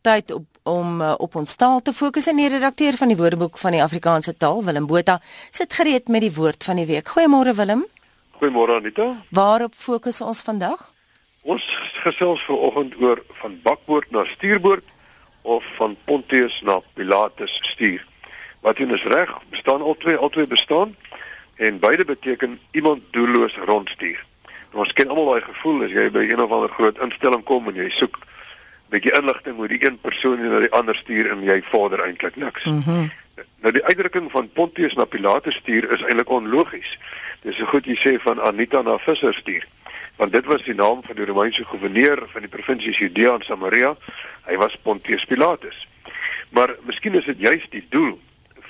tyd op om uh, op ons taal te fokus en die redakteur van die Woordeboek van die Afrikaanse taal, Willem Botha, sit gereed met die woord van die week. Goeiemôre Willem. Goeiemôre Anita. Waarop fokus ons vandag? Ons gesels vanoggend oor van bakboord na stuurboord of van Pontius na Pilatus stuur. Wat jy is reg, bestaan albei albei bestaan en beide beteken iemand doelloos rondstuur. Ons ken almal daai gevoel as jy by een of ander groot instelling kom en jy soek bietjie inligting oor die een persoon en na die ander stuur en jy vader eintlik niks. Mm nou die uitdrukking van Pontius na Pilatus stuur is eintlik onlogies. Dis so goed jy sê van Anita na Visser stuur. Want dit was die naam van die Romeinse goewerneur van die provinsie Judea en Samaria. Hy was Pontius Pilatus. Maar miskien is dit juist die doel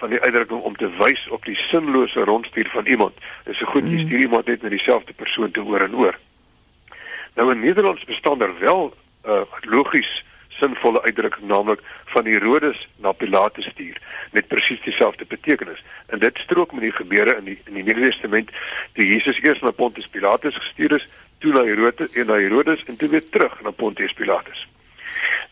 van die uitdrukking om te wys op die sinlose rondstuur van iemand. Dis so goed jy mm. stuur iemand net na dieselfde persoon te oor en oor. Nou in Nederlands bestaan daar wel uh, logies sinvolle uitdrukking naamlik van Herodes na Pilatus stuur met presies dieselfde betekenis. En dit strook met die gebeure in die in die Nuwe Testament toe Jesus eers na Pontius Pilatus gestuur is, toe na Herodes en na Herodes en toe weer terug na Pontius Pilatus.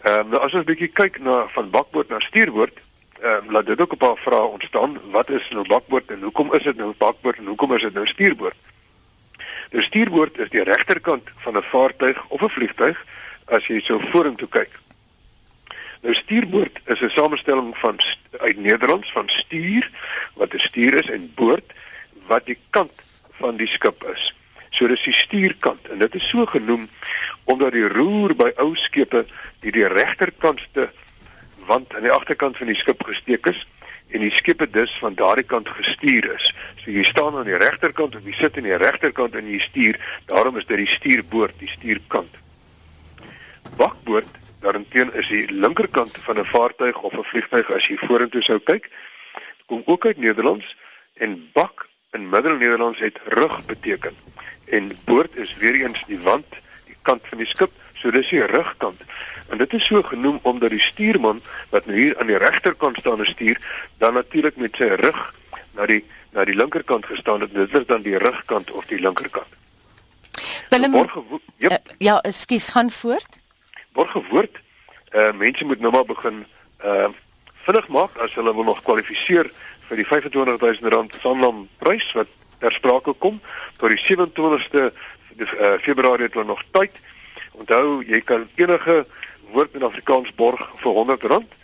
Ehm um, nou as ons 'n bietjie kyk na van bakboord na stuurboord, ehm um, laat dit ook 'n paar vrae ontstaan. Wat is nou bakboord en hoekom is dit nou bakboord en hoekom is dit nou stuurboord? Die stuurboord is die regterkant van 'n vaartuig of 'n vliegtuig as jy so vorentoe kyk. Nou stuurboord is 'n samestelling van uit Nederlands van stuur wat 'n stuur is en boord wat die kant van die skip is. So dis die stuurkant en dit is so genoem omdat die roer by ou skepe die die regterkantste wand aan die agterkant van die skip gesteek is en die skepe dus van daardie kant gestuur is. So jy staan aan die regterkant of jy sit aan die regterkant en jy stuur, daarom is dit die stuurboord, die stuurkant bakboord daarenteen is die linkerkant van 'n vaartuig of 'n vliegtuig as jy vorentoe sou kyk kom ook uit Nederlands en bak in Middel-Nederlands het rug beteken. En boord is weer eens die wand die kant van die skip so dis die rugkant. En dit is so genoem omdat die stuurman wat nou hier aan die regterkant staan en stuur dan natuurlik met sy rug na die na die linkerkant gestaan het. Dit is dan die rugkant of die linkerkant. Willem, yep. uh, ja, ekskuus, gaan voort word gewoord. Uh mense moet nou maar begin uh vinnig maak as hulle wil nog kwalifiseer vir die 25000 rand Sanlam prys wat ter sprake kom tot die 27ste uh, Februarie het hulle nog tyd. Onthou, jy kan enige woord in Afrikaans borg vir 100 rand.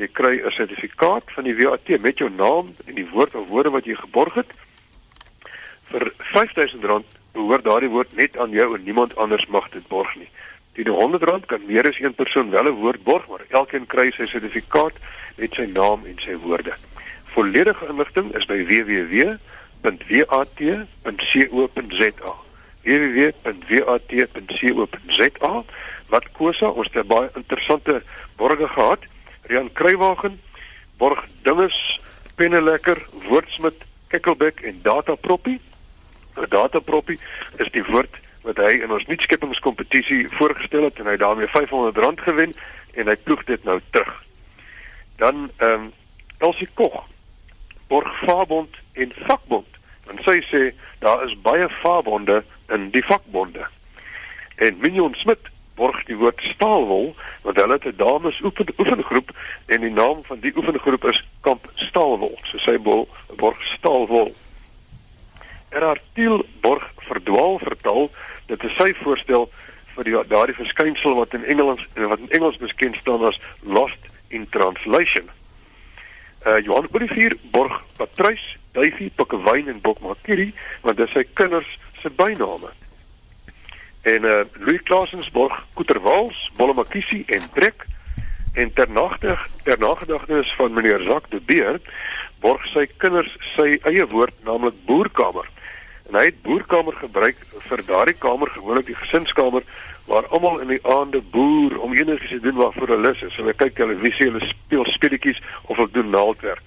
Jy kry 'n sertifikaat van die WAT met jou naam en die woord of woorde wat jy geborg het. Vir 5000 rand behoort daardie woord net aan jou en niemand anders mag dit borg nie. Die R100 kan meer as een persoon wel 'n woord borg, maar elkeen kry sy sertifikaat met sy naam en sy woorde. Volledige inligting is by www.wat.co.za. www.wat.co.za. Wat kosa, ons het baie interessante borge gehad. Rian Kruiwagen borg dinges, penne lekker, woordsmit, kikkelbek en data proppie. 'n Data proppie is die woord wat hy in ons nuutskeppingskompetisie voorgestel het en hy daarmee R500 gewen en hy ploeg dit nou terug. Dan ehm um, Elsie Kog borg Fabond en Vakbond. En sy sê daar is baie Fabonde in die vakbonde. En Minion Smit borg die woord staalwol want hulle het 'n dames oefen oefengroep en die naam van die oefengroep is Kamp Staalwol. So sy bol borg staalwol. Erartiel borg verdwaal vertaal dit is sy voorstel vir die daardie verskynsel wat in Engels wat in Engels beskend staan as lost in translation. Uh Johan Olivier borg Patrys, Duifie, Pikkewyn en Bokmakiri want dit is sy kinders se byname. En uh Louis Klaasensborg, Koeterwals, Bollemakisi en Brek en ter nagtig ter nagedagtenis van meneer Jacques de Beer borg sy kinders sy eie woord naamlik boerkamer en hy het boerkamer gebruik vir daardie kamer gewoonlik die gesinskamer waar almal in die aande boer om enigiets te doen waarvoor hulle lus is. Hulle kyk televisie, hulle speel speletjies of hulle doen naaldwerk.